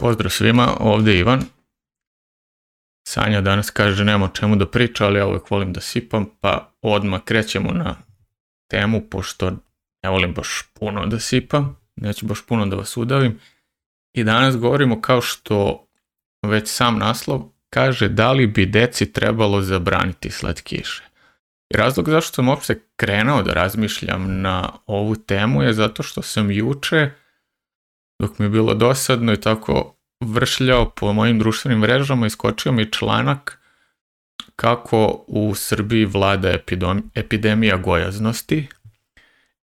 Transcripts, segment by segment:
Pozdrav svima, ovdje Ivan. Sanja danas kaže nemam o čemu da priča, ali ja uvijek volim da sipam, pa odmah krećemo na temu, pošto ne volim baš puno da sipam, neću baš puno da vas udavim. I danas govorimo kao što već sam naslov kaže da li bi deci trebalo zabraniti kiše. I razlog zašto sam uopšte krenuo da razmišljam na ovu temu je zato što sam juče dok mi je bilo dosadno i tako vršljao po mojim društvenim mrežama, iskočio mi članak kako u Srbiji vlada epidemija gojaznosti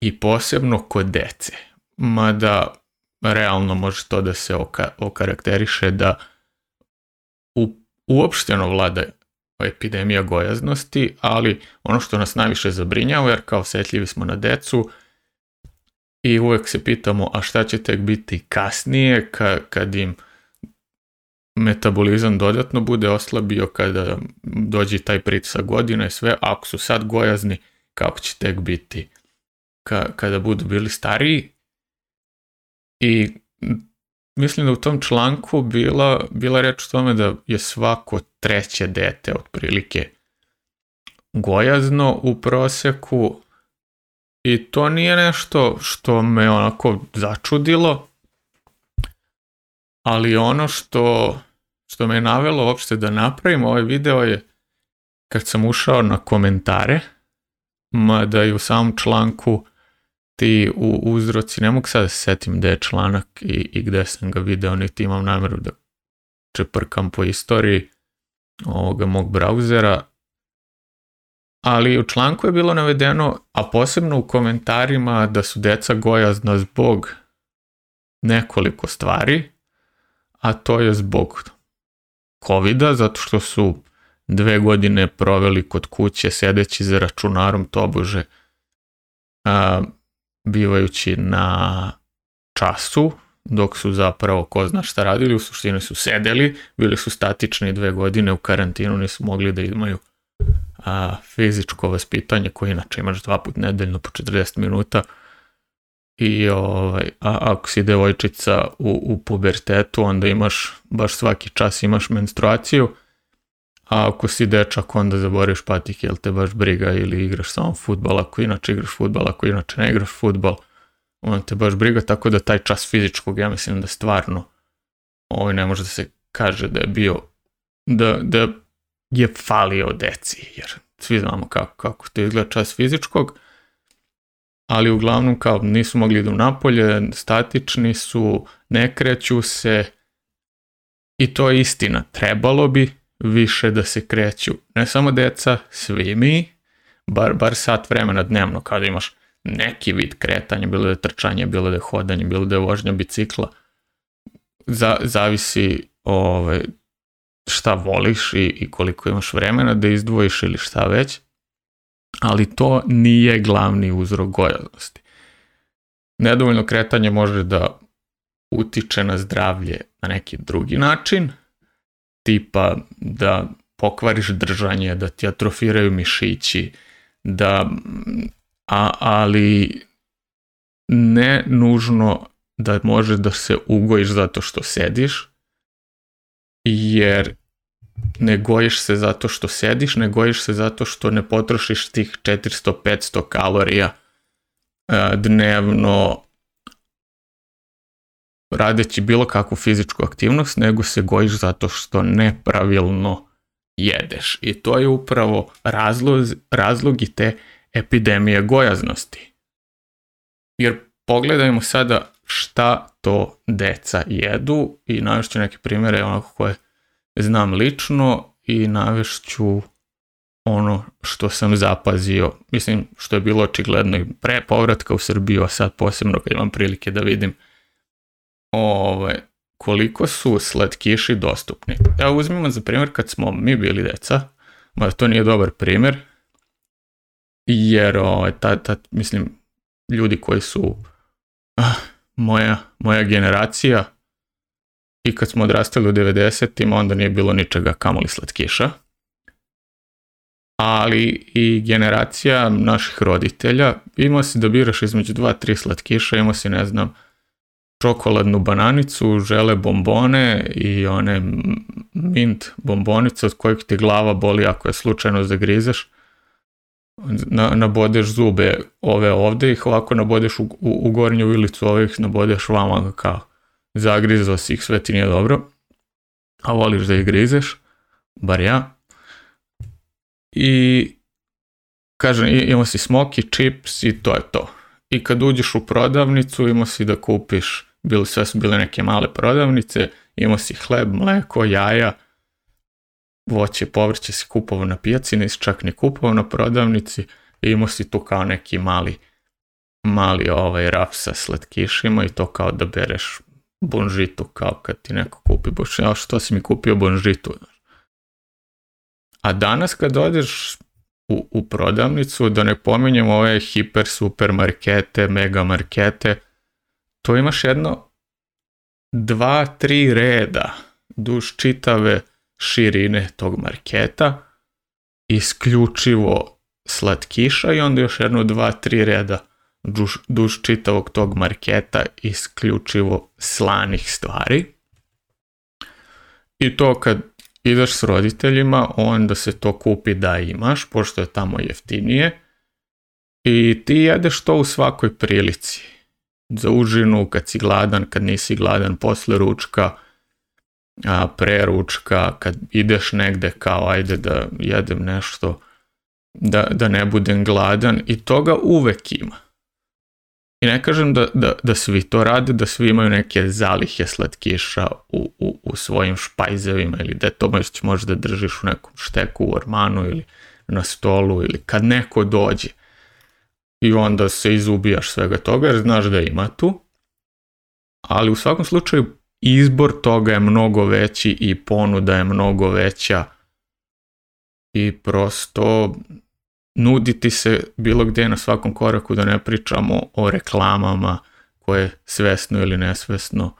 i posebno kod dece. Mada realno može to da se okarakteriše da u, uopšteno vlada epidemija gojaznosti, ali ono što nas najviše zabrinjava, jer kao osjetljivi smo na decu, i uvijek se pitamo a šta će tek biti kasnije kad im metabolizam dodatno bude oslabio kada dođe taj pritisak godina i sve, ako su sad gojazni kako će tek biti kada budu bili stariji i mislim da u tom članku bila, bila reč o tome da je svako treće dete otprilike gojazno u proseku i to nije nešto što me onako začudilo, ali ono što, što me navelo uopšte da napravim ovaj video je kad sam ušao na komentare, mada i u samom članku ti u uzroci, ne mogu sad setim gde je članak i, i gde sam ga video, niti imam namjeru da čeprkam po istoriji ovoga mog brauzera, ali u članku je bilo navedeno, a posebno u komentarima da su deca gojazna zbog nekoliko stvari, a to je zbog covid zato što su dve godine proveli kod kuće sedeći za računarom tobože a, bivajući na času dok su zapravo ko zna šta radili u suštini su sedeli bili su statični dve godine u karantinu nisu mogli da imaju a, fizičko vaspitanje koje inače imaš dva put nedeljno po 40 minuta i ovaj, a ako si devojčica u, u pubertetu onda imaš baš svaki čas imaš menstruaciju a ako si dečak onda zaboriš patike jel te baš briga ili igraš samo futbal ako inače igraš futbal ako inače ne igraš futbal onda te baš briga tako da taj čas fizičkog ja mislim da stvarno ovaj ne može da se kaže da je bio da, da je je falio deci, jer svi znamo kako, kako to izgleda čas fizičkog, ali uglavnom kao nisu mogli idu napolje, statični su, ne kreću se i to je istina, trebalo bi više da se kreću, ne samo deca, svi mi, bar, bar sat vremena dnevno kada imaš neki vid kretanja, bilo da je trčanje, bilo da je hodanje, bilo da je vožnja bicikla, zavisi ove, ovaj, šta voliš i, koliko imaš vremena da izdvojiš ili šta već, ali to nije glavni uzrok gojaznosti. Nedovoljno kretanje može da utiče na zdravlje na neki drugi način, tipa da pokvariš držanje, da ti atrofiraju mišići, da, a, ali ne nužno da može da se ugojiš zato što sediš, jer ne gojiš se zato što sediš, ne gojiš se zato što ne potrošiš tih 400-500 kalorija e, dnevno radeći bilo kakvu fizičku aktivnost, nego se gojiš zato što nepravilno jedeš. I to je upravo razlog, razlog i te epidemije gojaznosti. Jer pogledajmo sada šta to deca jedu i navješću neke primjere onako koje znam lično i navešću ono što sam zapazio, mislim što je bilo očigledno i pre povratka u Srbiju, a sad posebno kad imam prilike da vidim ove, ovaj, koliko su sletkiši dostupni. Ja uzmimo za primjer kad smo mi bili deca, mada to nije dobar primjer, jer ove, ovaj, ta, mislim, ljudi koji su ah, moja, moja generacija i kad smo odrastali u 90 onda nije bilo ničega kamoli slatkiša. Ali i generacija naših roditelja, imao si da biraš između dva, tri slatkiša, imao si ne znam, čokoladnu bananicu, žele bombone i one mint bombonice od kojih ti glava boli ako je slučajno zagrizeš na, nabodeš zube ove ovde ih ovako nabodeš u, u, gornju ilicu ovih nabodeš vama kao zagrizao si ih sve ti nije dobro a voliš da ih grizeš bar ja i kažem imao si smoki, chips i to je to i kad uđeš u prodavnicu imao si da kupiš bili, sve su bile neke male prodavnice imao si hleb, mleko, jaja voće, povrće si kupovao na pijaci, nisi čak ni kupovao na prodavnici, imao si tu kao neki mali, mali ovaj raf sa slatkišima i to kao da bereš bonžitu, kao kad ti neko kupi bonžitu, a što si mi kupio bonžitu? A danas kad odeš u, prodavnicu, da ne pominjem ove hiper supermarkete, mega markete, to imaš jedno dva, tri reda duž čitave širine tog marketa, isključivo slatkiša i onda još jedno dva, tri reda duž, duž čitavog tog marketa isključivo slanih stvari. I to kad ideš s roditeljima, onda se to kupi da imaš, pošto je tamo jeftinije. I ti jedeš to u svakoj prilici. Za užinu, kad si gladan, kad nisi gladan, posle ručka, a, preručka, kad ideš negde kao ajde da jedem nešto, da, da ne budem gladan i toga uvek ima. I ne kažem da, da, da svi to rade, da svi imaju neke zalihe slatkiša u, u, u svojim špajzevima ili da to možeš, možda držiš u nekom šteku u ormanu ili na stolu ili kad neko dođe i onda se izubijaš svega toga jer znaš da ima tu. Ali u svakom slučaju izbor toga je mnogo veći i ponuda je mnogo veća i prosto nuditi se bilo gdje na svakom koraku da ne pričamo o reklamama koje svesno ili nesvesno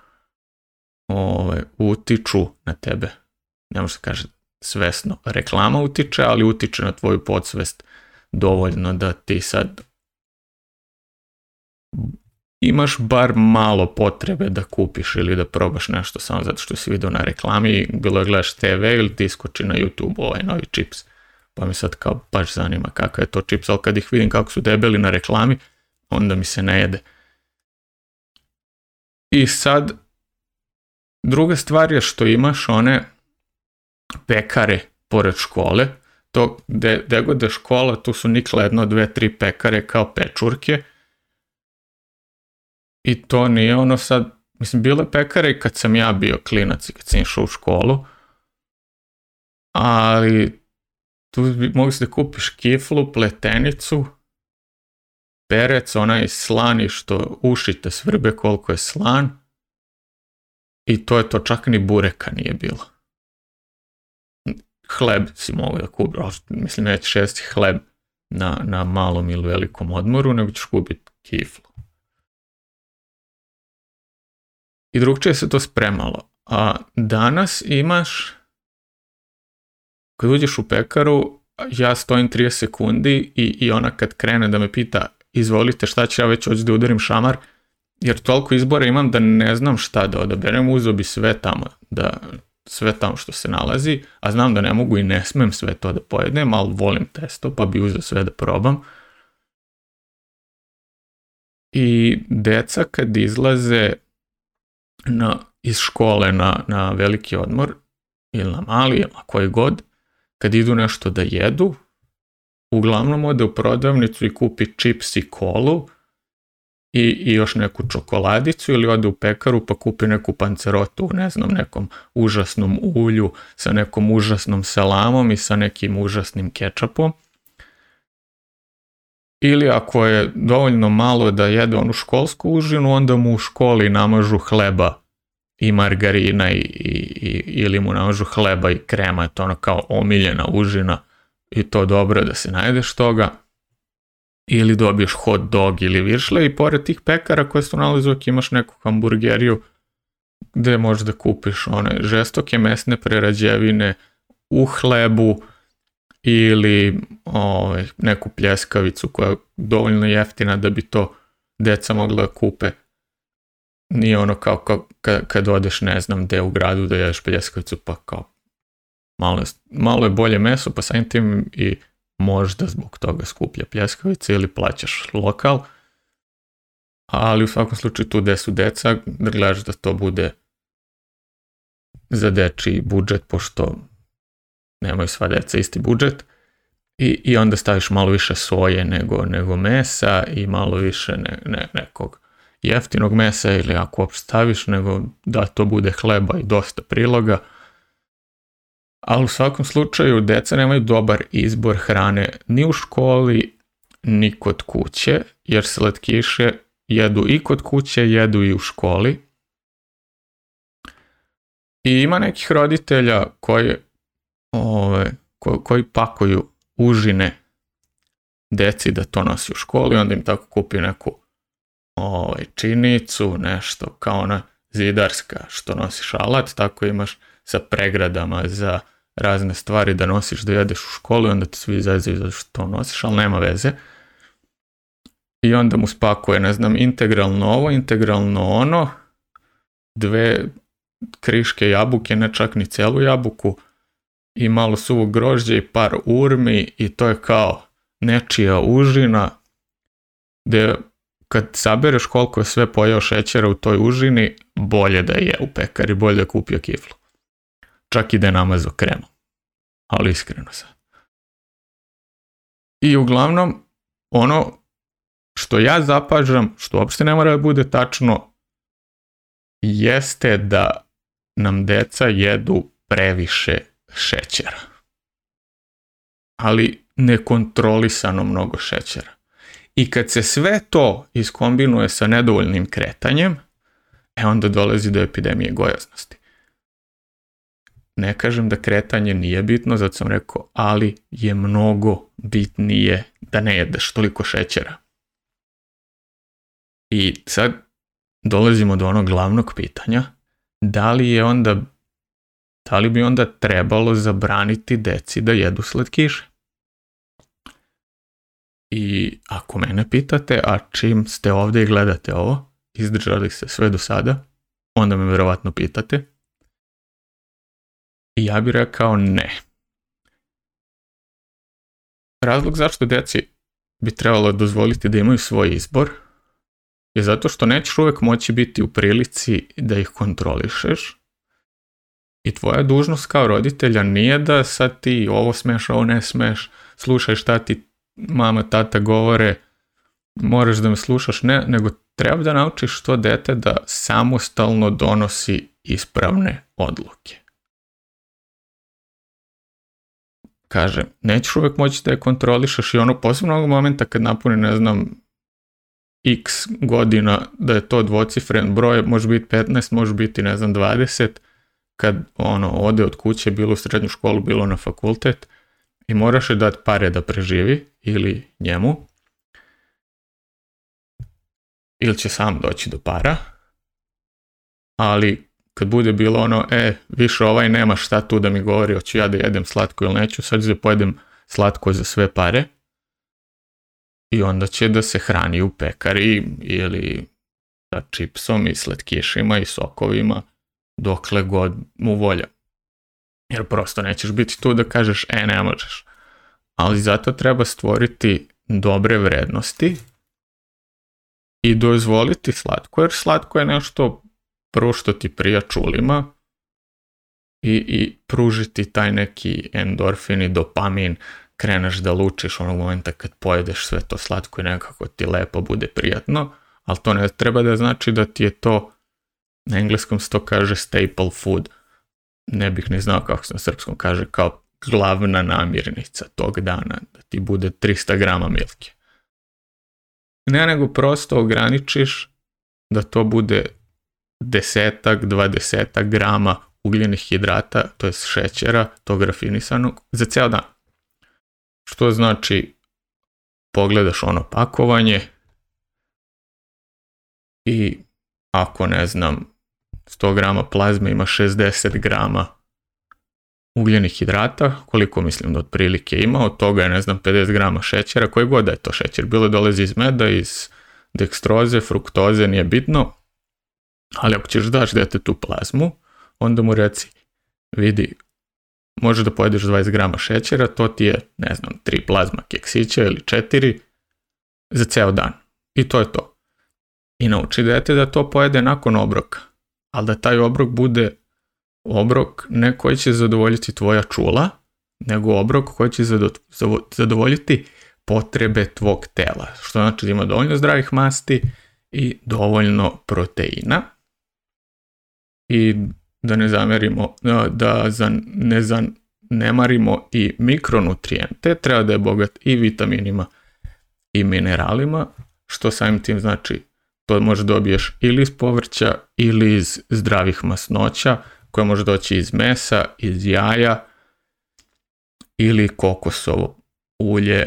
ove ovaj, utiču na tebe. Ne može se kaže svesno reklama utiče, ali utiče na tvoju podsvest dovoljno da ti sad imaš bar malo potrebe da kupiš ili da probaš nešto samo zato što si vidio na reklami, bilo je gledaš TV ili ti iskoči na YouTube ovaj novi čips. Pa mi sad kao baš zanima kakav je to čips, ali kad ih vidim kako su debeli na reklami, onda mi se ne jede. I sad, druga stvar je što imaš one pekare pored škole, to god je škola, tu su nikle jedno, dve, tri pekare kao pečurke, i to nije ono sad, mislim, bile pekare i kad sam ja bio klinac i kad sam išao u školu, ali tu mogu se da kupiš kiflu, pletenicu, perec, onaj slani što ušite svrbe koliko je slan i to je to, čak ni bureka nije bilo. Hleb si mogu da mislim nećeš jesti hleb na, na malom ili velikom odmoru, nego ćeš kupiti kiflu. i drugčije se to spremalo. A danas imaš, kad uđeš u pekaru, ja stojim 30 sekundi i, i ona kad krene da me pita izvolite šta će ja već hoću da udarim šamar, jer toliko izbora imam da ne znam šta da odaberem, Uzeo bi sve tamo, da, sve tamo što se nalazi, a znam da ne mogu i ne smem sve to da pojedem, ali volim testo pa bi uzeo sve da probam. I deca kad izlaze na, iz škole na, na veliki odmor ili na mali, ili koji god, kad idu nešto da jedu, uglavnom ode u prodavnicu i kupi čips i kolu i, i još neku čokoladicu ili ode u pekaru pa kupi neku pancerotu u ne znam nekom užasnom ulju sa nekom užasnom salamom i sa nekim užasnim kečapom ili ako je dovoljno malo da jede onu školsku užinu, onda mu u školi namažu hleba i margarina i, ili mu namažu hleba i krema, to ono kao omiljena užina i to dobro da se najdeš toga. Ili dobiješ hot dog ili viršle i pored tih pekara koje su nalazi uvijek imaš neku hamburgeriju gde možeš da kupiš one žestoke mesne prerađevine u hlebu, ili ovaj, neku pljeskavicu koja je dovoljno jeftina da bi to deca mogla kupe. Nije ono kao, kad, kad odeš, ne znam, gde u gradu da jedeš pljeskavicu, pa kao malo, malo je bolje meso, pa sam tim i možda zbog toga skuplja pljeskavica ili plaćaš lokal, ali u svakom slučaju tu gde su deca, da gledaš da to bude za deči budžet, pošto nemaju sva deca isti budžet, i, i onda staviš malo više soje nego, nego mesa i malo više ne, nekog jeftinog mesa ili ako uopšte staviš nego da to bude hleba i dosta priloga. Ali u svakom slučaju deca nemaju dobar izbor hrane ni u školi ni kod kuće jer slatkiše jedu i kod kuće, jedu i u školi. I ima nekih roditelja koji ove, ovaj, koji pakuju užine deci da to nosi u školi, onda im tako kupi neku ovaj, činicu, nešto kao ona zidarska što nosiš alat, tako imaš sa pregradama za razne stvari da nosiš da jedeš u školu onda ti svi izazivaju zato što nosiš, ali nema veze. I onda mu spakuje, ne znam, integralno ovo, integralno ono, dve kriške jabuke, ne čak ni celu jabuku, i malo suvog grožđa i par urmi i to je kao nečija užina gdje kad sabereš koliko je sve pojao šećera u toj užini, bolje da je u pekari, bolje da kupio kiflu. Čak i da je namazo kremu. Ali iskreno sad. I uglavnom, ono što ja zapažam, što uopšte ne mora da bude tačno, jeste da nam deca jedu previše šećera. Ali nekontrolisano mnogo šećera. I kad se sve to iskombinuje sa nedovoljnim kretanjem, e onda dolazi do epidemije gojaznosti. Ne kažem da kretanje nije bitno, zato sam rekao, ali je mnogo bitnije da ne jedeš toliko šećera. I sad dolazimo do onog glavnog pitanja, da li je onda da li bi onda trebalo zabraniti deci da jedu slatkiše? I ako mene pitate, a čim ste ovdje i gledate ovo, izdržali ste sve do sada, onda me vjerovatno pitate. I ja bih rekao ne. Razlog zašto deci bi trebalo dozvoliti da imaju svoj izbor je zato što nećeš uvek moći biti u prilici da ih kontrolišeš, i tvoja dužnost kao roditelja nije da sad ti ovo smeš, ovo ne smeš, slušaj šta ti mama, tata govore, moraš da me slušaš, ne, nego treba da naučiš to dete da samostalno donosi ispravne odluke. Kažem, nećeš uvek moći da je kontrolišeš i ono posebno ovog momenta kad napuni, ne znam, x godina da je to dvocifren broj, može biti 15, može biti, ne znam, 20, kad ono ode od kuće, bilo u srednju školu, bilo na fakultet i moraš joj dati pare da preživi ili njemu ili će sam doći do para, ali kad bude bilo ono, e, više ovaj nema šta tu da mi govori, hoću ja da jedem slatko ili neću, sad da pojedem slatko za sve pare i onda će da se hrani u pekari ili sa čipsom i slatkišima i sokovima dokle god mu volja. Jer prosto nećeš biti tu da kažeš e ne možeš. Ali zato treba stvoriti dobre vrednosti i dozvoliti slatko, jer slatko je nešto prvo što ti prija čulima i, i pružiti taj neki endorfin i dopamin, kreneš da lučiš onog momenta kad pojedeš sve to slatko i nekako ti lepo bude prijatno, ali to ne treba da znači da ti je to na engleskom se to kaže staple food. Ne bih ni znao kako se na srpskom kaže kao glavna namirnica tog dana, da ti bude 300 grama milke. Ne, nego prosto ograničiš da to bude desetak, dvadesetak grama ugljenih hidrata, to je šećera, tog grafinisanog, za ceo dan. Što znači, pogledaš ono pakovanje i ako ne znam, 100 grama plazme ima 60 grama ugljenih hidrata, koliko mislim da otprilike ima, od toga je ne znam 50 grama šećera, koji god da je to šećer, bilo dolazi iz meda, iz dekstroze, fruktoze, nije bitno, ali ako ćeš daš tu plazmu, onda mu reci, vidi, možeš da pojedeš 20 grama šećera, to ti je, ne znam, 3 plazma keksića ili 4 za ceo dan. I to je to. I nauči dete da to pojede nakon obroka ali da taj obrok bude obrok ne koji će zadovoljiti tvoja čula, nego obrok koji će zadovoljiti potrebe tvog tela, što znači da ima dovoljno zdravih masti i dovoljno proteina. I da ne zamerimo, da ne zanemarimo i mikronutrijente, treba da je bogat i vitaminima i mineralima, što samim tim znači to možda dobiješ ili iz povrća ili iz zdravih masnoća koje može doći iz mesa, iz jaja ili kokosovo ulje,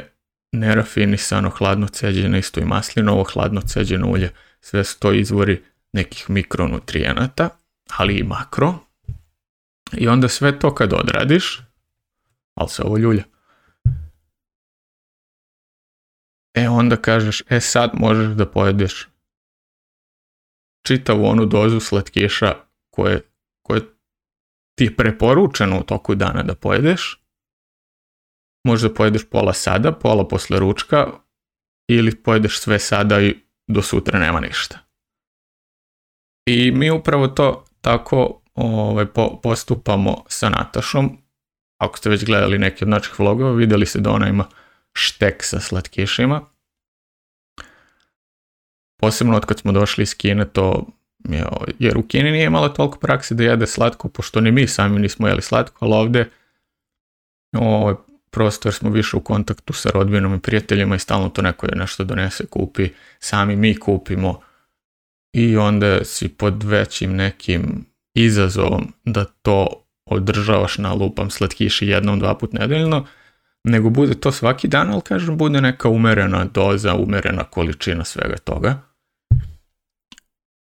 nerafinisano hladno ceđeno, isto i maslinovo hladno ceđeno ulje. Sve su to izvori nekih mikronutrijenata, ali i makro. I onda sve to kad odradiš, ali se ovo ljulja. E onda kažeš, e sad možeš da pojedeš čitavu onu dozu slatkiša koje, koje ti je preporučeno u toku dana da pojedeš. Možda pojedeš pola sada, pola posle ručka ili pojedeš sve sada i do sutra nema ništa. I mi upravo to tako ovaj, postupamo sa Natašom. Ako ste već gledali neki od naših vlogova, vidjeli ste da ona ima štek sa slatkišima. Posebno od kad smo došli iz Kine to, jer u Kini nije imala toliko prakse da jede slatko, pošto ni mi sami nismo jeli slatko, ali ovdje ovaj, prostor smo više u kontaktu sa rodbinom i prijateljima i stalno to neko je nešto donese, kupi, sami mi kupimo i onda si pod većim nekim izazovom da to održavaš na lupam slatkiši jednom, dva put nedeljno, nego bude to svaki dan, ali kažem bude neka umerena doza, umerena količina svega toga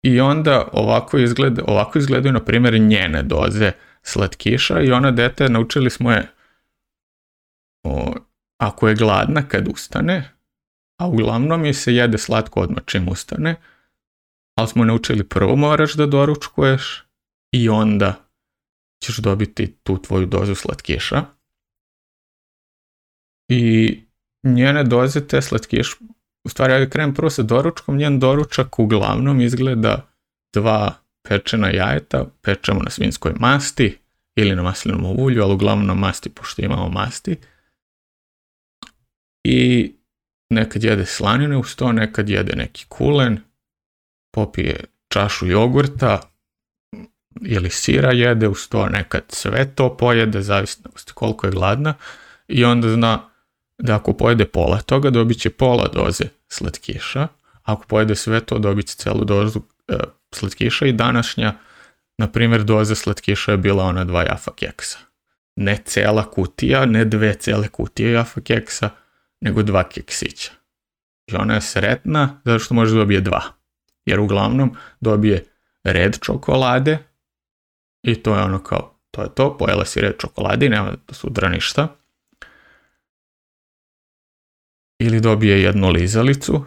i onda ovako, ovako izgledaju, na primjer, njene doze slatkiša i ona dete, naučili smo je, o, ako je gladna kad ustane, a uglavnom je se jede slatko odmah čim ustane, ali smo naučili prvo moraš da doručkuješ i onda ćeš dobiti tu tvoju dozu slatkiša. I njene doze te slatkiša, u stvari ja krenem prvo sa doručkom, njen doručak uglavnom izgleda dva pečena jajeta, pečemo na svinskoj masti ili na maslinovom ulju, ali uglavnom na masti pošto imamo masti. I nekad jede slanine uz to, nekad jede neki kulen, popije čašu jogurta ili sira jede uz to, nekad sve to pojede, zavisno koliko je gladna i onda zna da ako pojede pola toga, dobit će pola doze slatkiša, ako pojede sve to, dobit će celu dozu e, slatkiša i današnja, na primjer, doza slatkiša je bila ona dva jafa keksa. Ne cela kutija, ne dve cele kutije jafa keksa, nego dva keksića. I ona je sretna zato što može dobije dva. Jer uglavnom dobije red čokolade i to je ono kao, to je to, pojela si red čokolade i nema sutra ništa ili dobije jednu lizalicu,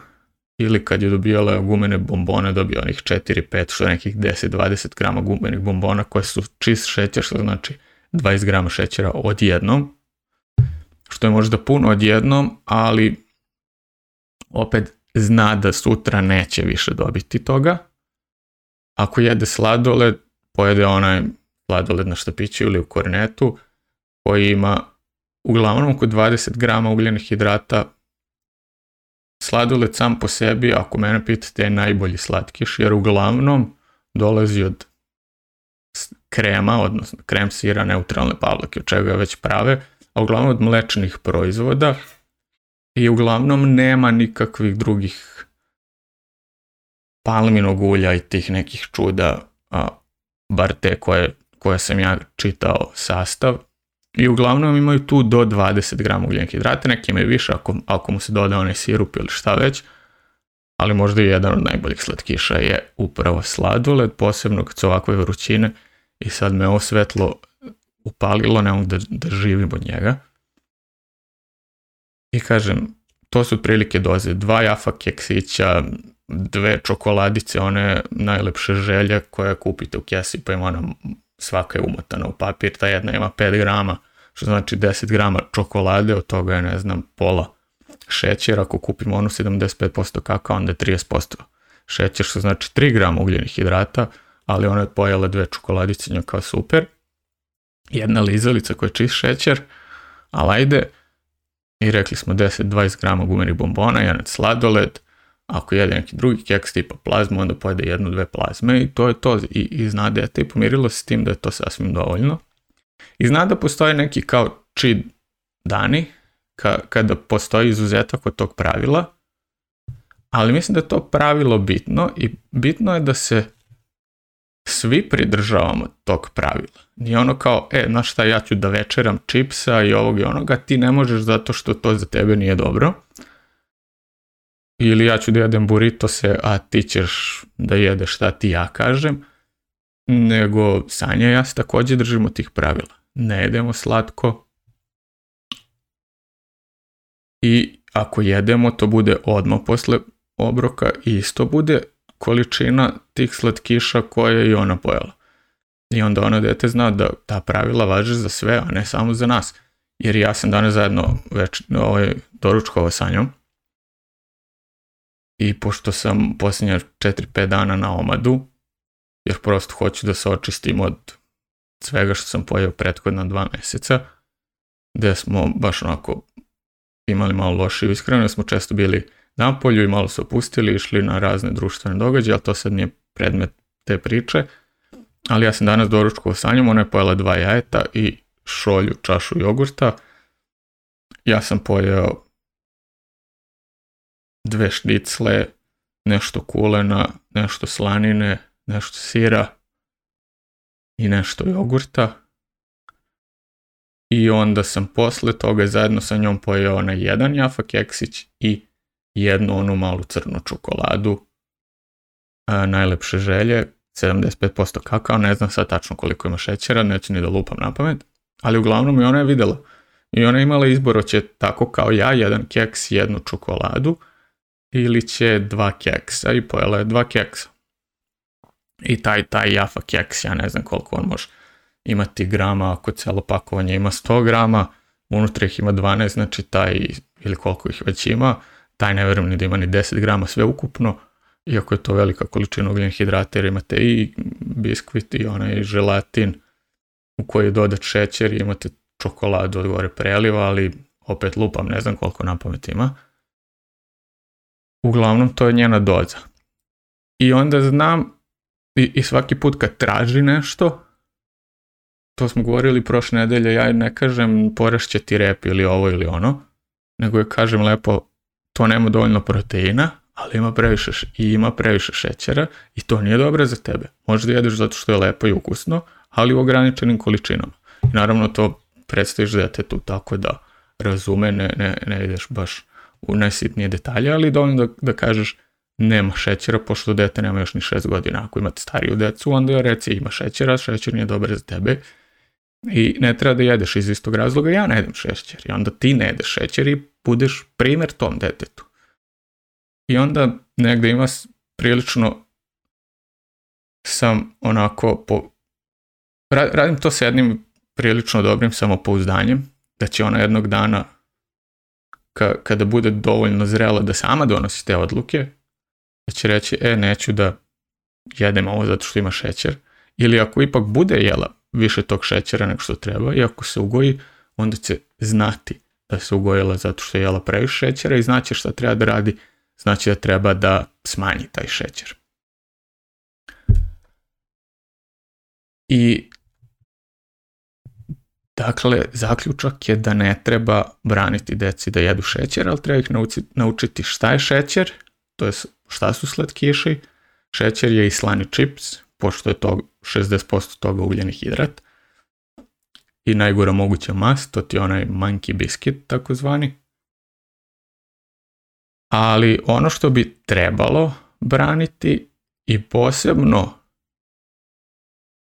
ili kad je dobijala gumene bombone, dobio onih 4, 5, što nekih 10, 20 grama gumenih bombona koje su čist šećer, što znači 20 grama šećera odjednom, što je možda puno odjednom, ali opet zna da sutra neće više dobiti toga. Ako jede sladoled, pojede onaj sladoled na štapiću ili u kornetu, koji ima uglavnom oko 20 grama ugljenih hidrata sladoled sam po sebi, ako mene pitate, je najbolji slatkiš, jer uglavnom dolazi od krema, odnosno krem sira, neutralne pavlake, od čega već prave, a uglavnom od mlečnih proizvoda i uglavnom nema nikakvih drugih palminog ulja i tih nekih čuda, a, bar te koje, koje sam ja čitao sastav, i uglavnom imaju tu do 20 grama ugljenih hidrata, neki imaju više ako, ako mu se doda onaj sirup ili šta već. Ali možda i jedan od najboljih slatkiša je upravo sladoled, posebno kad su ovakve vrućine i sad me ovo svetlo upalilo, ne da, živim od njega. I kažem, to su otprilike doze, dva jafa keksića, dve čokoladice, one najlepše želje koje kupite u kesi, pa ima ona svaka je umotana u papir, ta jedna ima 5 grama, što znači 10 grama čokolade, od toga je, ne znam, pola šećera, ako kupimo onu 75% kakao, onda je 30% šećer, što znači 3 grama ugljenih hidrata, ali ona je pojela dve čokoladice, kao super, jedna lizalica koja je čist šećer, ali ajde, i rekli smo 10-20 grama gumenih bombona, jedan sladoled, ako jede neki drugi keks tipa plazmu, onda pojede jednu, dve plazme i to je to. I, i zna da je pomirilo se s tim da je to sasvim dovoljno. I zna da postoje neki kao čid dani, ka, kada postoji izuzetak od tog pravila, ali mislim da je to pravilo bitno i bitno je da se svi pridržavamo tog pravila. Nije ono kao, e, znaš šta, ja ću da večeram čipsa i ovog i onoga, ti ne možeš zato što to za tebe nije dobro ili ja ću da jedem buritose, a ti ćeš da jedeš šta ti ja kažem, nego Sanja ja se također držimo tih pravila. Ne jedemo slatko i ako jedemo to bude odmah posle obroka i isto bude količina tih slatkiša koje je i ona pojela. I onda ono dete zna da ta pravila važe za sve, a ne samo za nas. Jer ja sam danas zajedno već, ovaj, doručkovao sa njom i pošto sam posljednja 4-5 dana na omadu, jer prosto hoću da se očistim od svega što sam pojeo prethodna dva mjeseca, gdje smo baš onako imali malo lošiju iskreno, smo često bili na polju i malo se opustili, išli na razne društvene događaje, ali to sad nije predmet te priče. Ali ja sam danas doručkovao sa njom, ona je pojela dva jajeta i šolju čašu jogurta. Ja sam pojeo dve šnicle, nešto kulena, nešto slanine, nešto sira i nešto jogurta. I onda sam posle toga zajedno sa njom pojeo na jedan jafa keksić i jednu onu malu crnu čokoladu. A, najlepše želje, 75% kakao, ne znam sad tačno koliko ima šećera, neću ni da lupam na pamet. Ali uglavnom i ona je videla. I ona je imala izbor, će tako kao ja, jedan keks, jednu čokoladu – ili će dva keksa i pojela je dva keksa. I taj, taj jafa keks, ja ne znam koliko on može imati grama, ako celo pakovanje ima 100 grama, unutra ih ima 12, znači taj, ili koliko ih već ima, taj ne vjerujem da ima ni 10 grama sve ukupno, iako je to velika količina ugljenih hidrata jer imate i biskvit i onaj želatin u koji je dodat šećer imate čokoladu od gore preliva, ali opet lupam, ne znam koliko na pamet ima uglavnom to je njena doza. I onda znam i, svaki put kad traži nešto, to smo govorili prošle nedelje, ja ne kažem porašće ti rep ili ovo ili ono, nego je kažem lepo to nema dovoljno proteina, ali ima previše, i ima previše šećera i to nije dobro za tebe. Možda jedeš zato što je lepo i ukusno, ali u ograničenim količinama. naravno to predstaviš tu tako da razume, ne, ne, ne ideš baš u najsitnije detalje, ali dovoljno da, da kažeš nema šećera, pošto dete nema još ni 6 godina. Ako imate stariju decu, onda je reci ima šećera, šećer nije dobar za tebe i ne treba da jedeš iz istog razloga, ja ne jedem šećer. I onda ti ne jedeš šećer i budeš primjer tom detetu. I onda negde ima prilično sam onako po... Radim to s jednim prilično dobrim samopouzdanjem, da će ona jednog dana kada bude dovoljno zrela da sama donosi te odluke, da će reći, e, neću da jedem ovo zato što ima šećer, ili ako ipak bude jela više tog šećera nego što treba i ako se ugoji, onda će znati da se ugojila zato što je jela previše šećera i znači šta treba da radi, znači da treba da smanji taj šećer. I Dakle, zaključak je da ne treba braniti deci da jedu šećer, ali treba ih naučiti šta je šećer, to je šta su slatkiši. Šećer je i slani čips, pošto je to 60% toga ugljenih hidrat. I najgora moguća mast, to ti je onaj monkey biskit takozvani. Ali ono što bi trebalo braniti i posebno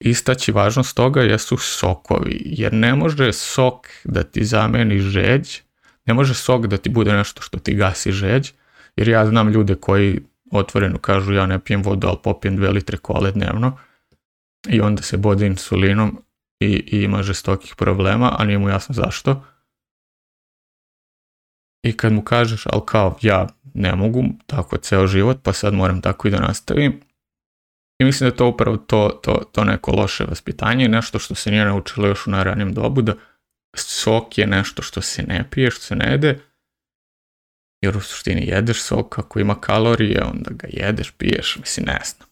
istaći važnost toga jesu sokovi, jer ne može sok da ti zameni žeđ, ne može sok da ti bude nešto što ti gasi žeđ, jer ja znam ljude koji otvoreno kažu ja ne pijem vodu, ali popijem dve litre kole dnevno i onda se bode insulinom i, i ima žestokih problema, a nije mu jasno zašto. I kad mu kažeš, al kao ja ne mogu tako ceo život, pa sad moram tako i da nastavim, i mislim da je to upravo to, to, to neko loše vaspitanje i nešto što se nije naučilo još u najranijem dobu, da sok je nešto što se ne pije, što se ne jede, jer u suštini jedeš sok, ako ima kalorije, onda ga jedeš, piješ, mislim, ne znam.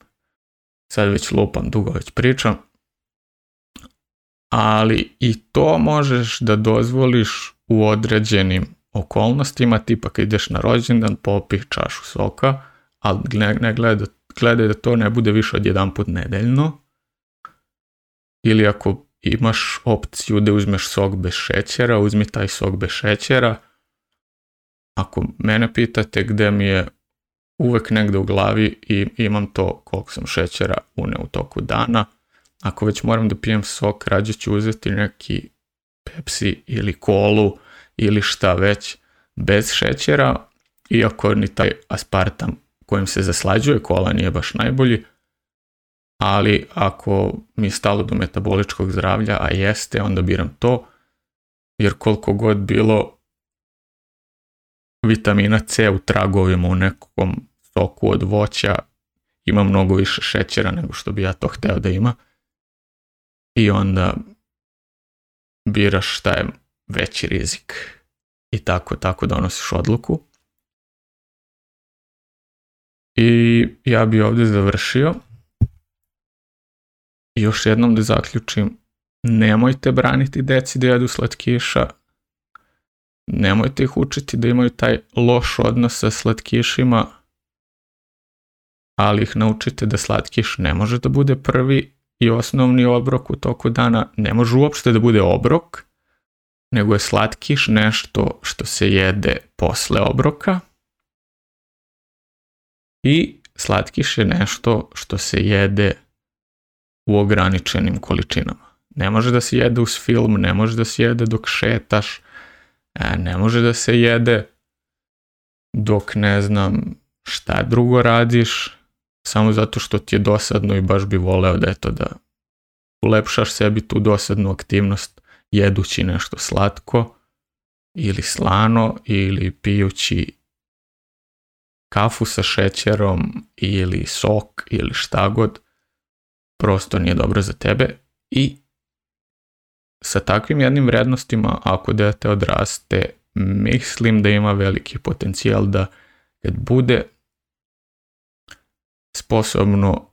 Sad već lupam, dugo već pričam. Ali i to možeš da dozvoliš u određenim okolnostima, tipa kad ideš na rođendan, popih čašu soka, ali ne, ne gledaj da to ne bude više od jedan put nedeljno. Ili ako imaš opciju da uzmeš sok bez šećera, uzmi taj sok bez šećera. Ako mene pitate gde mi je uvek negde u glavi i imam to koliko sam šećera une u toku dana. Ako već moram da pijem sok, rađe ću uzeti neki Pepsi ili kolu ili šta već bez šećera, iako ni taj aspartam kojim se zaslađuje kola nije baš najbolji, ali ako mi je stalo do metaboličkog zdravlja, a jeste, onda biram to, jer koliko god bilo vitamina C u tragovima u nekom soku od voća ima mnogo više šećera nego što bi ja to htio da ima i onda biraš šta je veći rizik i tako tako donosiš odluku i ja bi ovdje završio. I još jednom da zaključim. Nemojte braniti deci da jedu slatkiša. Nemojte ih učiti da imaju taj loš odnos sa slatkišima. Ali ih naučite da slatkiš ne može da bude prvi i osnovni obrok u toku dana. Ne može uopšte da bude obrok, nego je slatkiš nešto što se jede posle obroka i slatkiš je nešto što se jede u ograničenim količinama. Ne može da se jede uz film, ne može da se jede dok šetaš, e, ne može da se jede dok ne znam šta drugo radiš, samo zato što ti je dosadno i baš bi voleo da eto da ulepšaš sebi tu dosadnu aktivnost jedući nešto slatko ili slano ili pijući kafu sa šećerom ili sok ili šta god, prosto nije dobro za tebe i sa takvim jednim vrednostima ako dete odraste, mislim da ima veliki potencijal da kad bude sposobno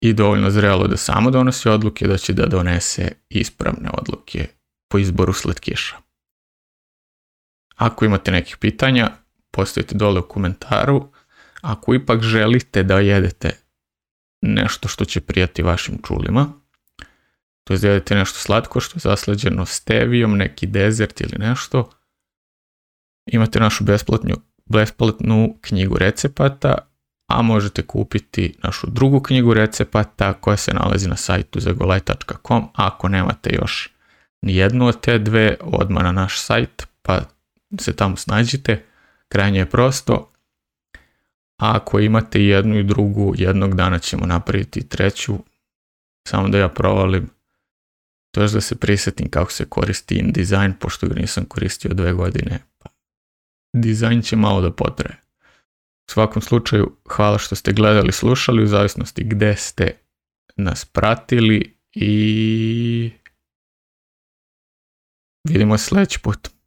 i dovoljno zrelo da samo donosi odluke, da će da donese ispravne odluke po izboru slatkiša. Ako imate nekih pitanja, postavite dole u komentaru. Ako ipak želite da jedete nešto što će prijati vašim čulima, to je da jedete nešto slatko što je zaslađeno stevijom, neki dezert ili nešto, imate našu besplatnu, besplatnu knjigu recepata, a možete kupiti našu drugu knjigu recepata koja se nalazi na sajtu zagolaj.com. Ako nemate još ni jednu od te dve, odmah na naš sajt pa se tamo snađite. Krajnje je prosto, a ako imate jednu i drugu, jednog dana ćemo napraviti treću, samo da ja provalim. To je da se prisjetim kako se koristi InDesign, pošto ga nisam koristio dve godine. dizajn će malo da potraje. U svakom slučaju, hvala što ste gledali, slušali, u zavisnosti gde ste nas pratili i vidimo se sljedeći put.